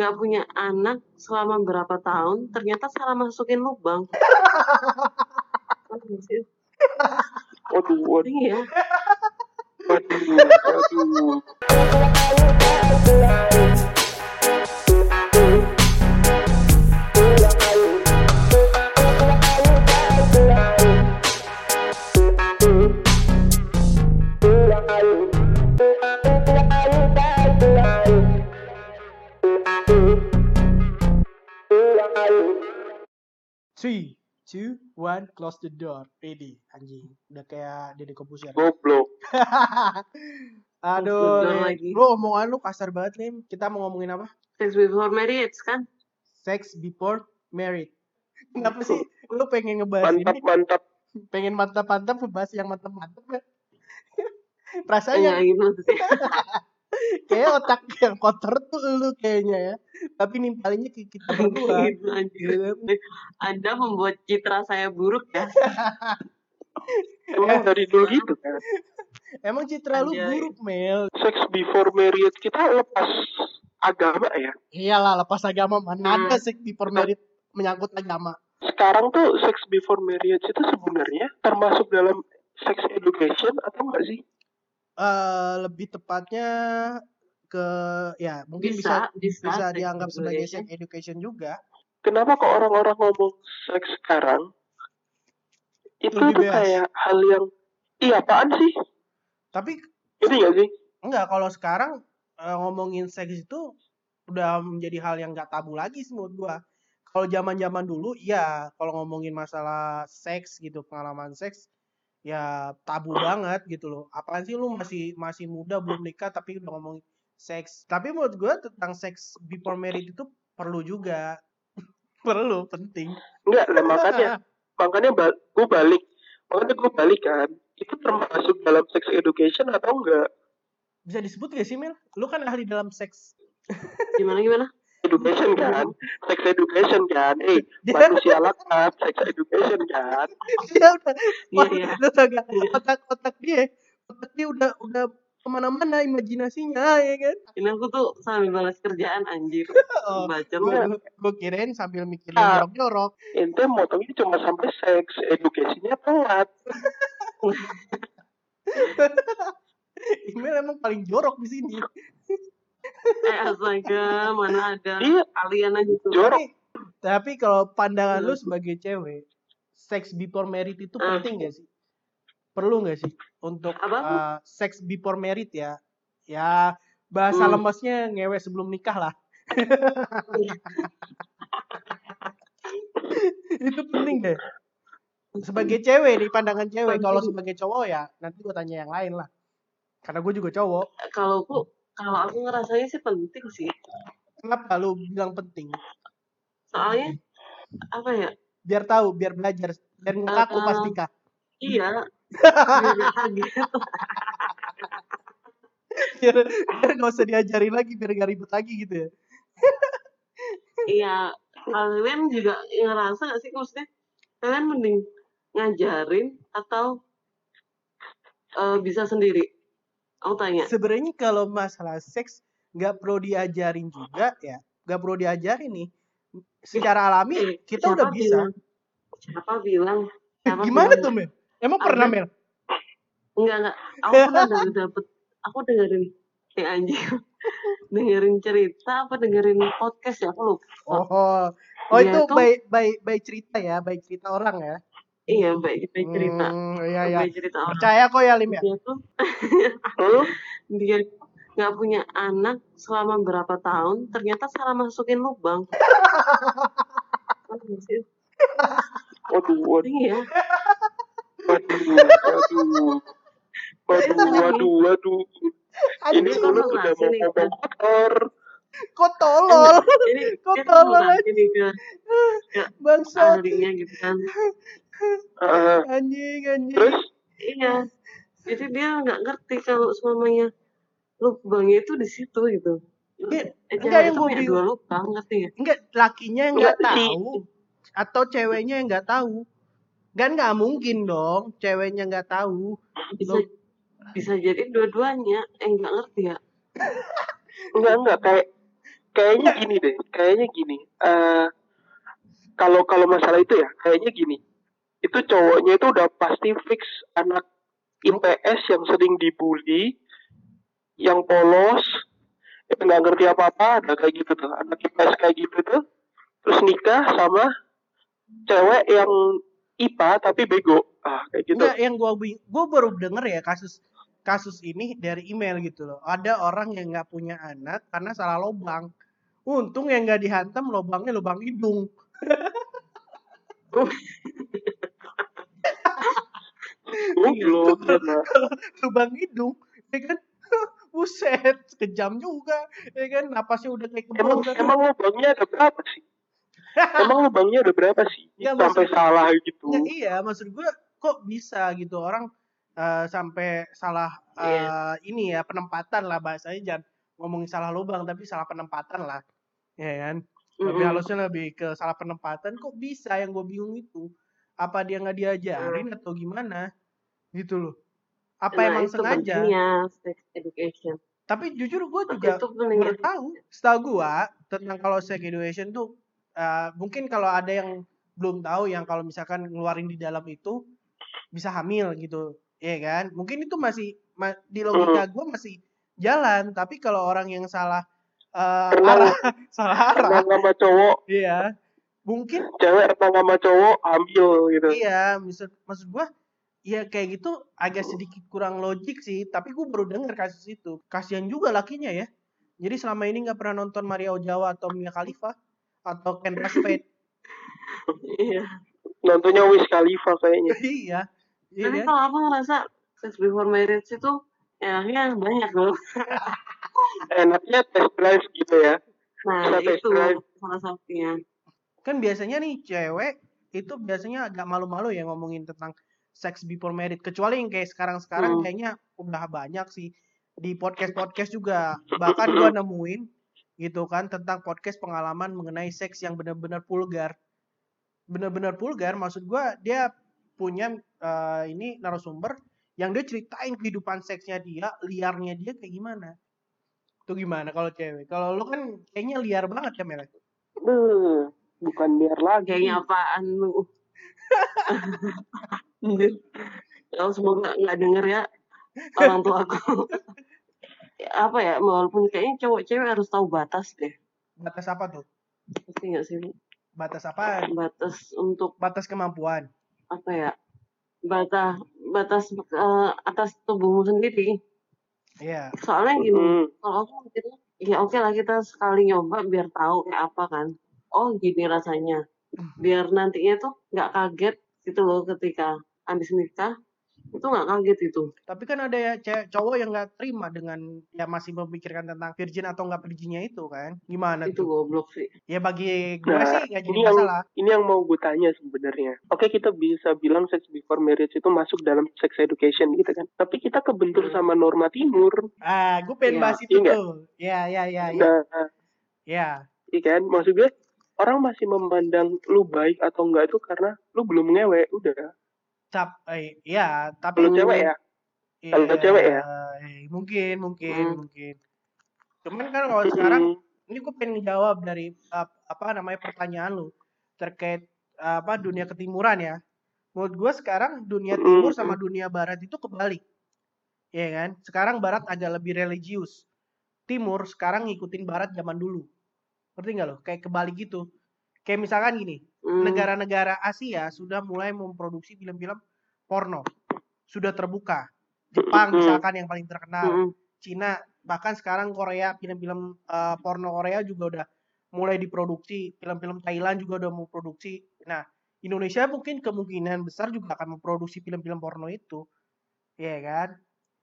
nggak punya anak selama berapa tahun, ternyata salah masukin lubang. Waduh. Waduh, Iya. waduh, waduh. One, close the door. Pede, anjing. Udah kayak Deddy Kobusier. Goblok. Aduh, Lim. lagi. lu omongan lu kasar banget, Lim. Kita mau ngomongin apa? Sex before marriage kan? Sex before married. Kenapa sih lu pengen ngebahas Mantap, ini? mantap. Pengen mantap-mantap ngebahas yang mantap-mantap kan? Enggak Perasaannya gitu maksudnya. kayak otak yang kotor tuh lu kayaknya ya. Tapi nimpalinnya ke kita berdua. gitu anjir. Gitu. Anda membuat citra saya buruk ya. Emang dari dulu gitu kan. Emang citra lu buruk, Mel. Sex before marriage kita lepas agama ya. Iyalah, lepas agama mana Hmm. ada sex before married menyangkut agama. Sekarang tuh sex before marriage itu sebenarnya termasuk dalam sex education atau enggak sih? Eh lebih tepatnya ke ya mungkin bisa Bisa, bisa, dianggap sebagai education. sex education juga. Kenapa kok orang-orang ngomong seks sekarang itu Lebih tuh bebas. kayak hal yang iya apaan sih? Tapi Ini gak sih? enggak kalau sekarang eh, ngomongin seks itu udah menjadi hal yang nggak tabu lagi sih menurut gua. Kalau zaman-zaman dulu ya kalau ngomongin masalah seks gitu, pengalaman seks ya tabu banget gitu loh. Apaan sih lu masih masih muda belum nikah tapi udah ngomongin seks. Tapi menurut gua tentang seks before married itu perlu juga. perlu, penting. Enggak, lah makanya makanya ba gue balik makanya gue balik kan itu termasuk dalam sex education atau enggak Bisa disebut gak sih Mel? Lu kan ahli dalam seks. Gimana gimana? Education kan sex education kan eh Dia, manusia lengkap sex education kan dia udah, Iya, iya. gak? Otak-otak dia, otak dia udah udah ke mana-mana imajinasinya ya kan? Ini aku tuh sambil balas kerjaan anjir. Oh, Baca gue lu. gue kirain sambil mikirin Ah. jorok-jorok. ente motongnya cuma sampai sex educationnya telat Email emang paling jorok di sini. Eh astaga, mana ada Iya. kalian aja tuh. jorok Tapi, tapi kalau pandangan lu sebagai cewek, seks before married itu Ah. penting gak sih? Perlu gak sih untuk Apa? uh, seks before married ya? Ya bahasa Hmm. lemesnya ngewe sebelum nikah lah. itu penting deh. Sebagai cewek nih pandangan cewek, kalau sebagai cowok ya nanti gue tanya yang lain lah. Karena gue juga cowok. Kalau aku kalau aku ngerasanya sih penting sih. Kenapa lu bilang penting? Soalnya apa ya? Biar tahu, biar belajar, biar ngaku pas Eh, nikah. Iya. Biar biar biar nggak usah diajarin lagi, biar gak ribet lagi gitu ya. Iya. Kalian juga ngerasa gak sih maksudnya? Kalian mending ngajarin atau eh, bisa sendiri? Aku tanya. Sebenarnya kalau masalah seks nggak perlu diajarin juga ya, nggak perlu diajarin nih. Secara alami Eh, kita siapa udah bisa. bilang? Siapa bilang? Siapa Gimana bilang? tuh Mel? Emang pernah. Mel? Enggak, enggak. Aku pernah dapet, aku dengerin eh anjing. dengerin cerita apa dengerin podcast ya? Aku lupa. Oh, oh Dia itu tuh- baik baik baik cerita ya, baik cerita orang ya. Iya, baik, baik cerita. Hmm, iya ya. Baik cerita orang. Percaya kok ya Lim ya. Dia tuh Hmm? dia nggak punya anak selama berapa tahun, ternyata salah masukin lubang. Waduh, waduh waduh Iya. waduh waduh waduh waduh waduh ini dulu udah mau ngomong kotor kok tolol, Ini Kok tolol bangsat. ahlinya gitu kan. Anjing, anjing. terus Iya. Jadi dia nggak ngerti kalau semuanya lubangnya itu di situ gitu. Eh, enggak, cewek yang bingung. dua lubang, ngerti ya? Enggak, lakinya yang nggak Enggak sih. tahu atau ceweknya yang nggak tahu. Kan nggak mungkin dong, ceweknya nggak tahu. Bisa Loh. bisa jadi dua-duanya eh nggak ngerti ya. enggak enggak kayak kayaknya gini deh, kayaknya gini. eh kalau kalau masalah itu ya, kayaknya gini. Itu cowoknya itu udah pasti fix anak IPS yang sering dibully, yang polos, yang nggak ngerti apa-apa, ada kayak gitu tuh. Anak IPS kayak gitu tuh. Terus nikah sama cewek yang IPA tapi bego. Ah, kayak gitu. Enggak, yang gua gua baru denger ya kasus kasus ini dari email gitu loh. Ada orang yang nggak punya anak karena salah lobang. Untung yang nggak dihantam lobangnya lubang hidung. Goblok, karena lubang hidung, ya kan? Buset, kejam juga, ya kan? Napasnya udah kayak Emang kebang. emang lubangnya ada berapa sih? Emang lubangnya ada berapa sih? Ya, Sampai maksud- salah gitu. Ya, iya, maksud gue kok bisa gitu orang eh, sampai salah eh, ini ya penempatan lah bahasanya jangan ngomongin salah lubang tapi salah penempatan lah, ya kan? Lebih Mm-mm. halusnya lebih ke salah penempatan kok bisa yang gue bingung itu apa dia nggak diajarin atau gimana gitu loh. Apa Nah, emang itu sengaja? pentingnya sex education. tapi jujur gue juga baru tahu setahu gue tentang kalau sex education tuh eh, mungkin kalau ada yang belum tahu yang kalau misalkan ngeluarin di dalam itu bisa hamil gitu ya kan? Mungkin itu masih ma- di logika gue masih jalan tapi kalau orang yang salah Renang, arah salah arah. Sama cowok, iya. Mungkin cewek sama cowok hamil gitu. iya maksud maksud gue ya kayak gitu agak sedikit kurang logik sih tapi gue baru denger kasus itu kasihan juga lakinya ya jadi selama ini nggak pernah nonton Maria Ojawa atau Mia Khalifa atau Ken Spade Iya. Nontonnya Wiz Khalifa kayaknya. iya iya Tapi kan? kalau aku ngerasa sex before marriage itu enaknya banyak loh. Enaknya test drive gitu ya. Nah Bisa itu salah satunya. kan biasanya nih cewek itu biasanya agak malu-malu ya ngomongin tentang sex before married kecuali yang kayak sekarang-sekarang Hmm. kayaknya udah banyak sih di podcast-podcast juga bahkan gua nemuin gitu kan tentang podcast pengalaman mengenai seks yang benar-benar vulgar benar-benar vulgar maksud gua dia punya eh, ini narasumber yang dia ceritain kehidupan seksnya dia liarnya dia kayak gimana itu gimana kalau cewek kalau lu kan kayaknya liar banget ya Mel bukan biar lagi. Kayaknya apaan lu? Anjir. Ya semoga nggak denger ya orang tua aku. Ya, apa ya walaupun kayaknya cowok cewek harus tahu batas deh. batas apa tuh Pasti nggak sih? Batas apa Batas untuk batas kemampuan apa ya? Batas batas eh, atas tubuhmu sendiri. iya Soalnya gini, Hmm. kalau aku mikirnya ya oke lah kita sekali nyoba biar tahu kayak apa kan. Oh gini rasanya. Biar nantinya tuh nggak kaget gitu loh ketika habis nikah itu nggak kaget itu. tapi kan ada ya cewek cowok yang nggak terima dengan ya masih memikirkan tentang virgin atau nggak virginnya itu kan gimana Itu tuh goblok sih. ya bagi gue Nah, sih nggak jadi ini yang masalah ini yang mau gue tanya sebenarnya. Oke kita bisa bilang sex before marriage itu masuk dalam sex education gitu kan. Tapi kita kebentur Hmm. sama norma timur. ah gue pengen Iya, bahas itu iya tuh ya ya ya ya Nah, ya iya kan? Maksud gue orang masih memandang lu baik atau enggak itu karena lu belum ngewe, udah. Cap eh, ya tapi Kalau cewek ya, kalau ya, cewek ya? eh, mungkin mungkin Hmm. mungkin cuman kan kalau sekarang Mm, ini gue pengen jawab dari ap- apa namanya pertanyaan lu terkait apa dunia ketimuran ya. Menurut gue sekarang dunia timur sama dunia barat itu kebalik. Ya kan? Sekarang barat agak lebih religius. Timur sekarang ngikutin barat zaman dulu. Ngerti nggak lo? Kayak kebalik gitu. Kayak misalkan gini, Hmm. Negara-negara Asia sudah mulai memproduksi film-film porno. Sudah terbuka. Jepang Mm-mm. misalkan yang paling terkenal. Mm-mm. Cina bahkan sekarang Korea film-film eh, porno Korea juga udah mulai diproduksi film-film Thailand juga udah mau produksi nah Indonesia mungkin kemungkinan besar juga akan memproduksi film-film porno itu ya kan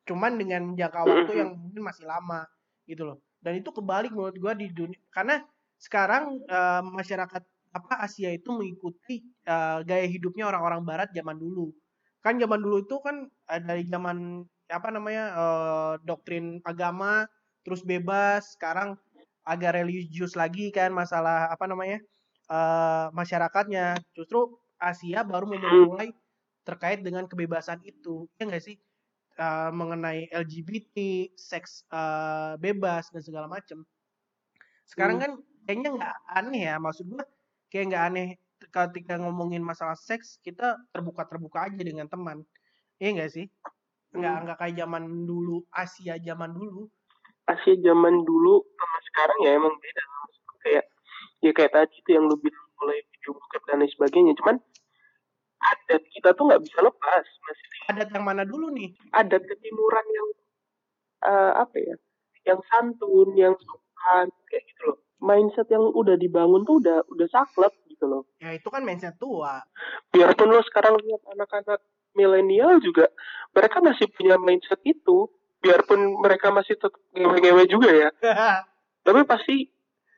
cuman dengan jangka waktu yang mungkin masih lama gitu loh dan itu kebalik menurut gua di dunia karena sekarang eh, masyarakat apa Asia itu mengikuti eh, gaya hidupnya orang-orang Barat zaman dulu? Kan zaman dulu itu kan eh, dari zaman apa namanya eh, doktrin agama terus bebas sekarang agak religius lagi kan masalah apa namanya eh, masyarakatnya. Justru Asia baru memulai terkait dengan kebebasan itu. Ya nggak sih? Eh, mengenai LGBT seks eh, bebas dan segala macam sekarang Hmm. kan kayaknya nggak aneh ya maksud gua kayak nggak aneh ketika ngomongin masalah seks kita terbuka-terbuka aja dengan teman. Iya nggak sih? Nggak Hmm. nggak kayak zaman dulu Asia zaman dulu. Asia zaman dulu sama sekarang ya emang beda. Kayak ya kayak tadi tuh yang lu bilang mulai video bokep dan lain sebagainya. Cuman adat kita tuh nggak bisa lepas masih adat yang mana dulu nih? Adat ketimuran yang eh, apa ya? Yang santun yang sopan kayak gitu loh mindset yang udah dibangun tuh udah udah saklek gitu loh. Ya itu kan mindset tua. Biarpun lo sekarang lihat anak-anak milenial juga mereka masih punya mindset itu. Biarpun mereka masih tetap ngewe-ngewe juga ya. Tapi pasti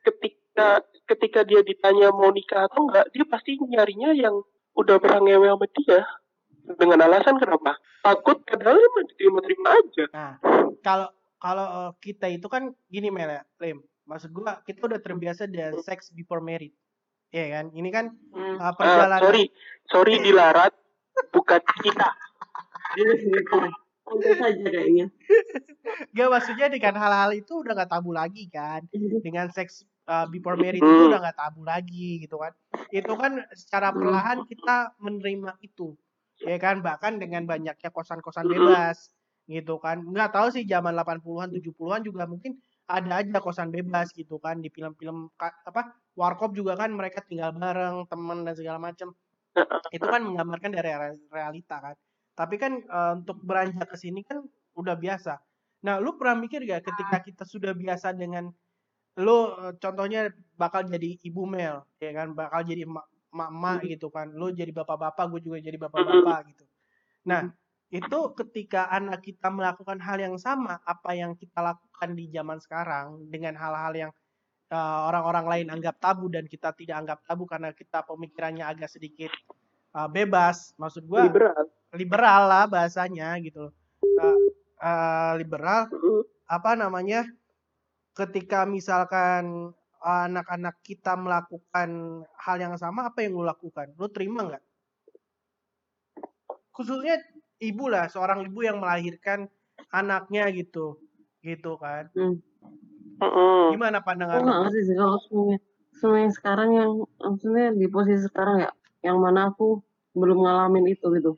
ketika ketika dia ditanya mau nikah atau enggak dia pasti nyarinya yang udah pernah ngewe sama dia. Dengan alasan kenapa? Takut padahal emang diterima-terima aja. Nah kalau kalau eh, kita itu kan gini Mel ya Lim maksud gua kita udah terbiasa dengan sex before married ya kan ini kan Hmm. eh, Eh, perjalanan sorry sorry dilarat bukan kita. Santai saja kayaknya. Gak maksudnya dengan hal-hal itu udah gak tabu lagi kan. Dengan seks uh, before married itu Hmm. udah gak tabu lagi gitu kan. Itu kan secara perlahan kita menerima itu. Ya kan bahkan dengan banyaknya kosan-kosan Hmm. bebas gitu kan. Nggak tahu sih zaman 80-an 70-an juga mungkin ada aja kosan bebas gitu kan di film-film apa warkop juga kan mereka tinggal bareng teman dan segala macam itu kan menggambarkan dari re- realita kan. Tapi kan eh, untuk beranjak ke sini kan udah biasa. Nah lu pernah mikir gak ketika kita sudah biasa dengan lu eh, contohnya bakal jadi ibu Mel ya kan? Bakal jadi emak emak gitu kan. Lu jadi bapak-bapak gue juga jadi bapak-bapak gitu. Nah itu ketika anak kita melakukan hal yang sama apa yang kita lakukan di zaman sekarang dengan hal-hal yang eh, orang-orang lain anggap tabu dan kita tidak anggap tabu karena kita pemikirannya agak sedikit eh, bebas maksud gua liberal liberal lah bahasanya gitu. Eh, eh, liberal Mm. apa namanya ketika misalkan anak-anak kita melakukan hal yang sama apa yang lu lakukan lu terima nggak khususnya ibu lah seorang ibu yang melahirkan anaknya gitu gitu kan Hmm. Gimana Aku pandangan nggak lu ngerti sih kalau semuanya semua yang sekarang yang maksudnya di posisi sekarang ya, yang mana aku belum ngalamin itu gitu.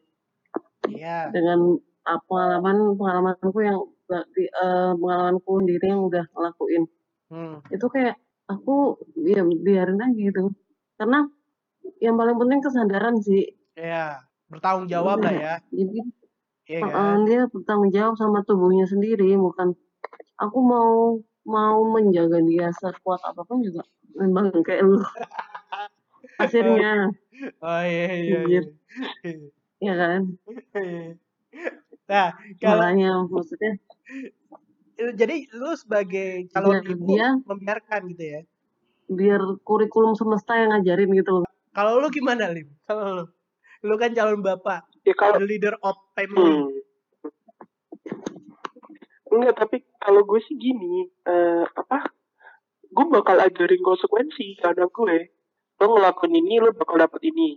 iya Dengan uh, pengalaman pengalamanku yang nggak di eh, pengalamanku sendiri yang udah ngelakuin hmm. itu kayak aku ya biarin aja gitu. Karena yang paling penting kesadaran sih. Iya, bertanggung jawab lah ya. Jadi Iya kan? dia bertanggung jawab sama tubuhnya sendiri, bukan aku mau mau menjaga dia sekuat apa pun juga memang kayak lu hasilnya Oh iya iya. Iya. ya kan Nah, kalau makanya maksudnya jadi lu sebagai calon Biar ibu dia- membiarkan gitu ya. biar kurikulum semesta yang ngajarin gitu loh Kalau lu gimana, Lim? Kalau lu lu kan calon bapak, ya kalau the leader of family. Hmm. Enggak, tapi kalau gue sih gini, eh, apa? Gue bakal ajarin konsekuensi ke anak gue. Lo ngelakuin ini, lo bakal dapet ini.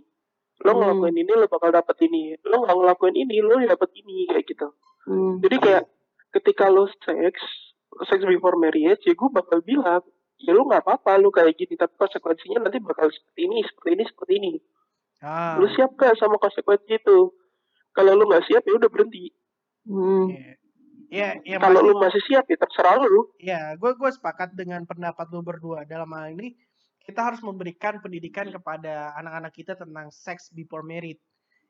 Lo Hmm. ngelakuin ini, lo bakal dapet ini. Lo nggak ngelakuin ini, lo dapet ini kayak gitu. Hmm. Jadi kayak ketika lo seks, seks before marriage, ya gue bakal bilang, ya lo nggak apa-apa, lo kayak gini, tapi konsekuensinya nanti bakal seperti ini, seperti ini, seperti ini. Ah. Lo siap gak sama konsekuensi itu? Kalau lo nggak siap, ya udah berhenti. Hmm. Ya, ya, Kalau lo masih siap, ya terserah lo. Ya, gue gue sepakat dengan pendapat lu berdua dalam hal ini kita harus memberikan pendidikan kepada anak-anak kita tentang sex before married.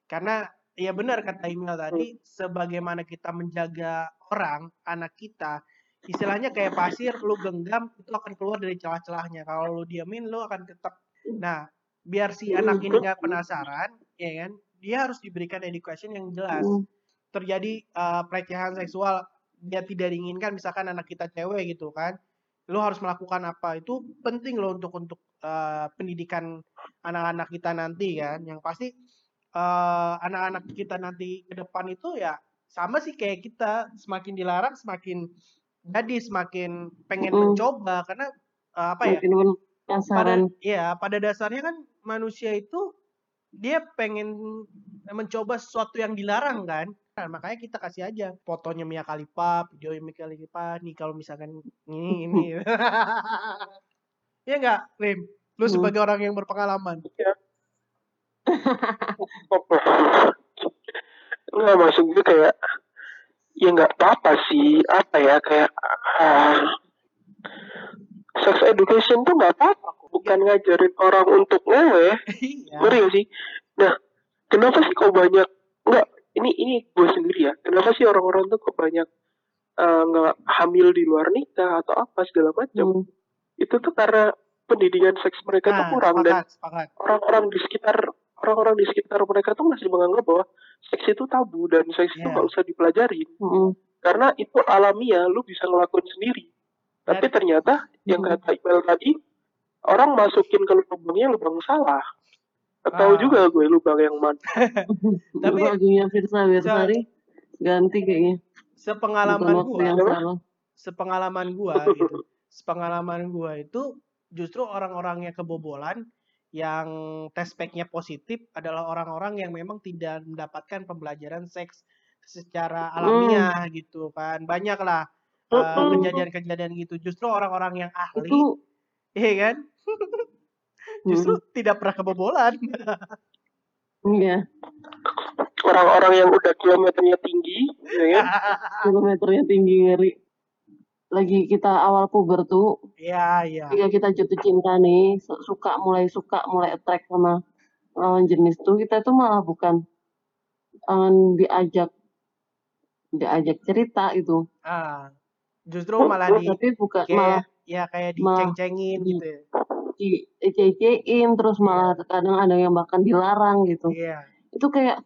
Karena ya benar kata Imel tadi, sebagaimana kita menjaga orang, anak kita, istilahnya kayak pasir, lu genggam itu akan keluar dari celah-celahnya. Kalau lu diamin, lu akan tetap. Nah, biar si anak ini nggak penasaran, ya kan? Dia harus diberikan education yang jelas Hmm. terjadi uh, pelecehan seksual dia tidak diinginkan misalkan anak kita cewek gitu kan lo harus melakukan apa itu penting loh untuk untuk uh, pendidikan anak-anak kita nanti kan yang pasti uh, anak-anak kita nanti ke depan itu ya sama sih kayak kita semakin dilarang semakin jadi semakin pengen Mm. mencoba karena uh, apa ya pada ya pada dasarnya kan manusia itu dia pengen mencoba sesuatu yang dilarang kan Nah, makanya kita kasih aja fotonya Mia Khalifa video Mia Khalifa nih kalau misalkan ini ini Iya nggak, Rim? Lu Hmm. sebagai orang yang berpengalaman. Enggak maksud gue kayak ya nggak apa-apa sih apa ya kayak ah, sex education tuh nggak apa-apa. Bukan ngajarin orang untuk ngewe Iya. ngerti gak sih nah kenapa sih kok banyak nggak ini ini gue sendiri ya kenapa sih orang-orang tuh kok banyak eh, nggak hamil di luar nikah atau apa segala macam Hmm. itu tuh karena pendidikan seks mereka tuh Nah, kurang dan sepakat, sepakat. orang-orang di sekitar orang-orang di sekitar mereka tuh masih menganggap bahwa seks itu tabu dan seks itu Iya. nggak usah dipelajarin Hmm. karena itu alamiah lu bisa ngelakuin sendiri tapi Dan- ternyata yang Hmm. kata Iqbal tadi orang masukin ke lubangnya lubang salah tahu Ah. juga gue lubang yang mana Tapi- lagunya Firsa Bersari ganti kayaknya. Sepengalaman salah. sepengalaman gua gitu. Sepengalaman gua itu justru orang-orang yang kebobolan yang tes speknya positif adalah orang-orang yang memang tidak mendapatkan pembelajaran seks secara alamiah gitu kan. Banyak lah eh, Mm-mm. kejadian-kejadian gitu. Justru orang-orang yang ahli, Itu iya kan? Justru tidak pernah kebobolan. Iya, orang-orang yang udah kilometernya tinggi ya kan kilometernya tinggi ngeri. Lagi kita awal puber tuh, Iya, iya. ketika kita jatuh cinta nih, su- suka mulai suka mulai attract sama lawan jenis tuh, kita tuh malah bukan eh, diajak diajak cerita itu, Ah, justru malah di tapi bukan malah kayak ya kayak malah- diceng-cengin di- gitu. ya. Dicecein terus malah kadang ada yang bahkan dilarang gitu. Iya. Itu kayak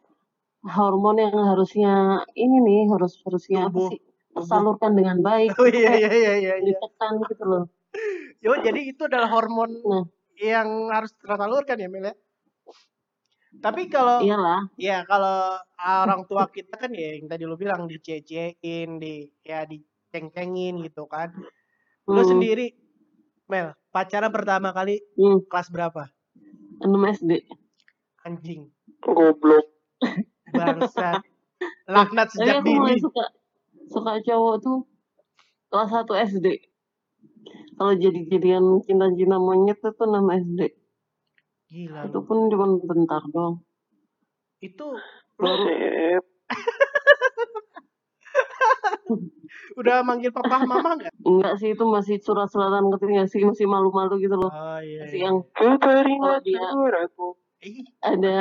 hormon yang harusnya ini nih harus harusnya apa Tumbuh. sih tersalurkan dengan baik Oh iya iya iya iya. iya. ditekan gitu loh. Yo, jadi itu adalah hormon Nah. yang harus tersalurkan ya Mel ya. Tapi kalau Iyalah, ya kalau orang tua kita kan ya yang tadi lu bilang dicecein, di ya diceng-cengin gitu kan. Lu hmm, sendiri Mel, pacaran pertama kali hmm, kelas berapa? 6 SD. Anjing, goblok bangsat. Laknat Tapi sejak aku mulai dini. suka suka cowok tuh kelas 1 SD. Kalau jadi jadian cinta-cinta monyet itu 6 SD. Gila Itu pun cuma bentar doang. Itu Baru Buset. Udah manggil papa mama enggak? enggak sih itu masih surat-suratan ketika sih masih malu-malu gitu loh. Oh iya. Masih iya. yang Ku teringat Kalau dia-. Ih, ada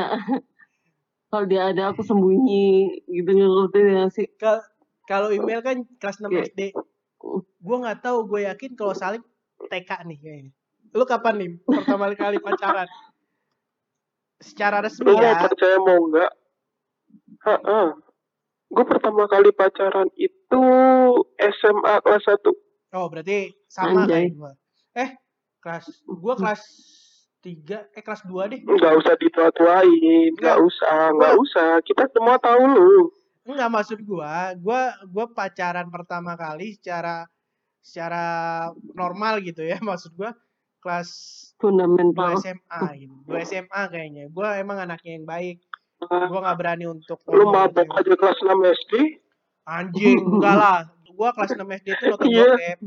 kalau dia ada aku sembunyi gitu ngerti ya sih Kal- kalau email kan kelas 6 Iya. SD. Gue nggak tahu, gue yakin kalau Salim TK nih kayaknya. Lu kapan nih pertama kali pacaran? Secara resmi ya. percaya mau enggak? Heeh. Gue pertama kali pacaran itu SMA kelas 1. Oh, berarti sama Anjay. kayak gue. Eh, kelas gue kelas 3, eh kelas 2 deh. Enggak usah ditua-tuain, Enggak. usah, enggak usah. Kita semua tahu lu. Enggak maksud gua, gua gua pacaran pertama kali secara secara normal gitu ya maksud gua kelas 2 fundamental SMA gitu. 2 SMA kayaknya. Gua emang anaknya yang baik. Gua nggak berani untuk Lu mabok cewek. aja kelas 6 SD. Anjing, enggak lah. Gua kelas 6 SD itu nonton Iya. bokep.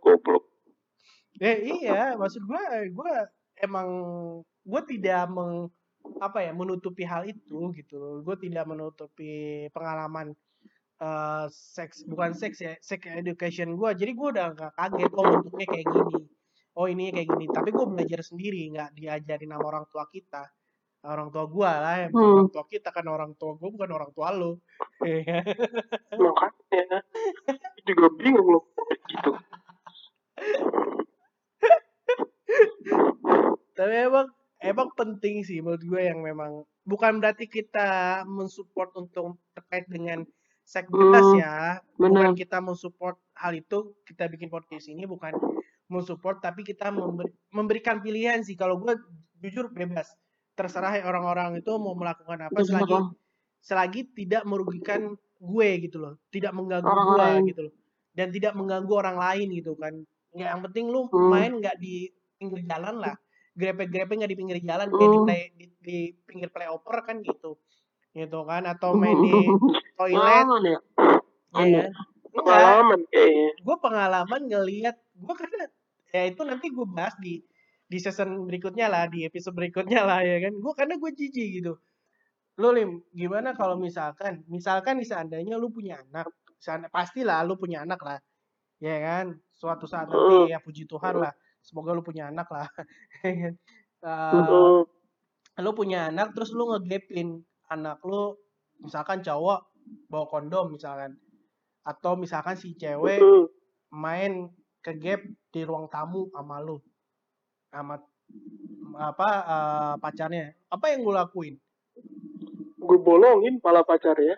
Goblok. Eh iya, maksud gua gua emang gua tidak meng apa ya menutupi hal itu gitu. Gue tidak menutupi pengalaman eh seks bukan seks ya, sex education gua. Jadi gua udah gak kaget oh bentuknya kayak gini. Oh ini kayak gini. Tapi gua belajar sendiri, nggak diajarin sama orang tua kita. Orang tua gua lah, yang Hmm. orang tua kita kan orang tua gua bukan orang tua lo. Iya. Makanya. Juga bingung loh. Gitu. Tapi emang emang penting sih menurut gue yang memang bukan berarti kita mensupport untuk terkait dengan seks bebas Hmm, ya. benar Bukan kita mensupport hal itu, kita bikin podcast ini bukan mensupport tapi kita memberi- memberikan pilihan sih. Kalau gue jujur bebas. Terserah ya orang-orang itu mau melakukan apa selagi terserah selagi tidak merugikan gue gitu loh. Tidak mengganggu orang gue lain gitu loh. Dan tidak mengganggu orang lain gitu kan. Ya, yang penting lu hmm. main nggak di pinggir jalan lah grepe-grepe nggak di pinggir jalan kayak di Hmm. play di, di pinggir playoper kan gitu gitu kan atau main di toilet pengalaman ya ya ada kan enggak Pengalaman kayaknya. gue pengalaman ngelihat gue karena ya itu nanti gue bahas di di season berikutnya lah di episode berikutnya lah ya kan. Gue karena gue jijik gitu. Lo lim gimana kalau misalkan misalkan nih seandainya lu punya anak seandainya, pastilah lu punya anak lah ya kan. Suatu saat nanti ya puji Tuhan lah semoga lu punya anak lah. Heeh. lu punya anak terus lu ngegapin anak lu misalkan cowok bawa kondom misalkan. Atau misalkan si cewek main ke gap di ruang tamu sama lu sama apa eh, pacarnya. Apa yang lu lakuin? Gue bolongin pala pacarnya.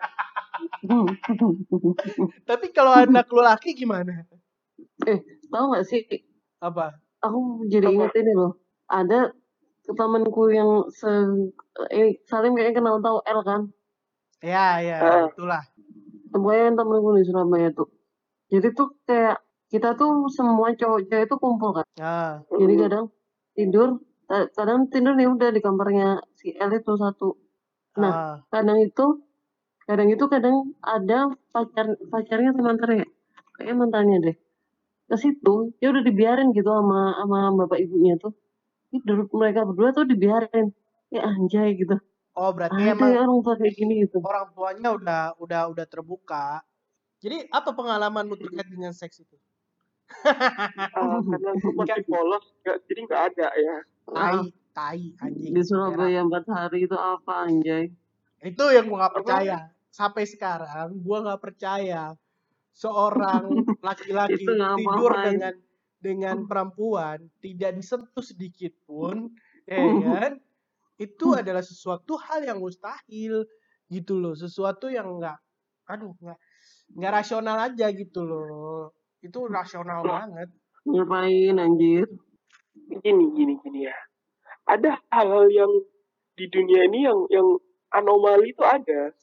Tapi kalau anak lu laki gimana? Eh tahu nggak sih? Apa? Aku jadi Apa? inget ini loh. Ada temanku yang se eh, Salim kayaknya kenal tahu L kan? Ya ya Ah. itulah. Pokoknya yang temenku di Surabaya tuh. Jadi tuh kayak kita tuh semua cowok cewek tuh kumpul kan? Ah. Jadi kadang tidur ka- kadang tidur nih udah di kamarnya si L itu satu. Nah. ah. kadang itu kadang itu kadang ada pacar pacarnya teman ya. Kayak mantannya deh. Ke situ ya udah dibiarin gitu sama sama bapak ibunya tuh. Tidur mereka berdua tuh dibiarin. Ya anjay gitu. Oh berarti ada emang ya orang tua kayak gini gitu. orang tuanya udah udah udah terbuka. Jadi apa pengalaman lu terkait dengan seks itu Ah, karena gue masih polos nggak- jadi nggak ada ya. Tai Ah, tai anjing. Di Surabaya empat hari itu apa anjay? Itu yang gua nggak percaya. Sampai sekarang gua nggak percaya seorang laki-laki tidur apa-apa, dengan dengan perempuan tidak disentuh sedikit pun ya kan? Itu adalah sesuatu hal yang mustahil gitu loh. Sesuatu yang nggak aduh nggak nggak rasional aja gitu loh itu rasional banget ngapain anjir gini gini gini ya ada hal-hal yang di dunia ini yang yang anomali itu ada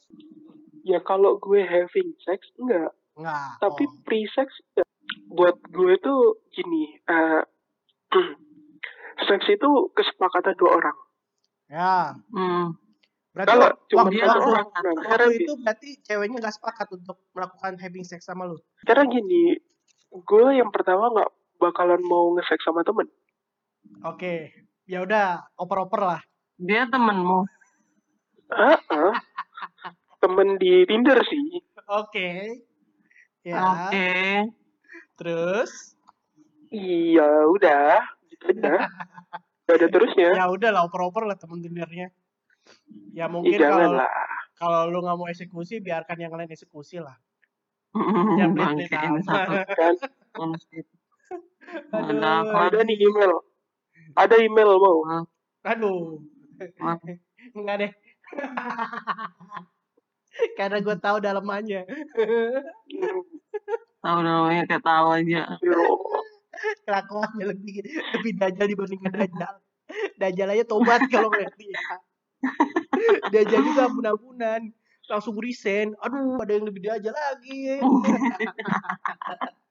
ya kalau gue having sex enggak nggak tapi oh. pre sex enggak. buat gue tuh gini eh seks itu kesepakatan dua orang ya hmm. berarti kalau cuma waktu, dia satu orang sepakat. nah, waktu sekarang itu berarti ceweknya nggak sepakat untuk melakukan having sex sama lu sekarang gini gue yang pertama nggak bakalan mau nge-sex sama temen Oke, ya udah oper-oper lah. dia temenmu ah ah. temen di Tinder sih Oke. Ya. oke Terus iya udah gitu aja Gak ada terusnya ya udah lah oper-oper lah temen Tindernya. Ya mungkin kalau kalau lu nggak mau eksekusi biarkan yang lain eksekusi lah. Jangan pelit-pelit satu amat. kan Aduh, ada nih email ada email mau aduh. Enggak deh. Karena gue tahu dalamannya. tahu namanya kayak tahu aja Kelakuannya lebih lebih dajal dibandingkan dajal. Dajal aja tobat kalau ngeliat dia. Dajal juga ampun-ampunan. Langsung resign. Aduh, ada yang lebih dajal lagi.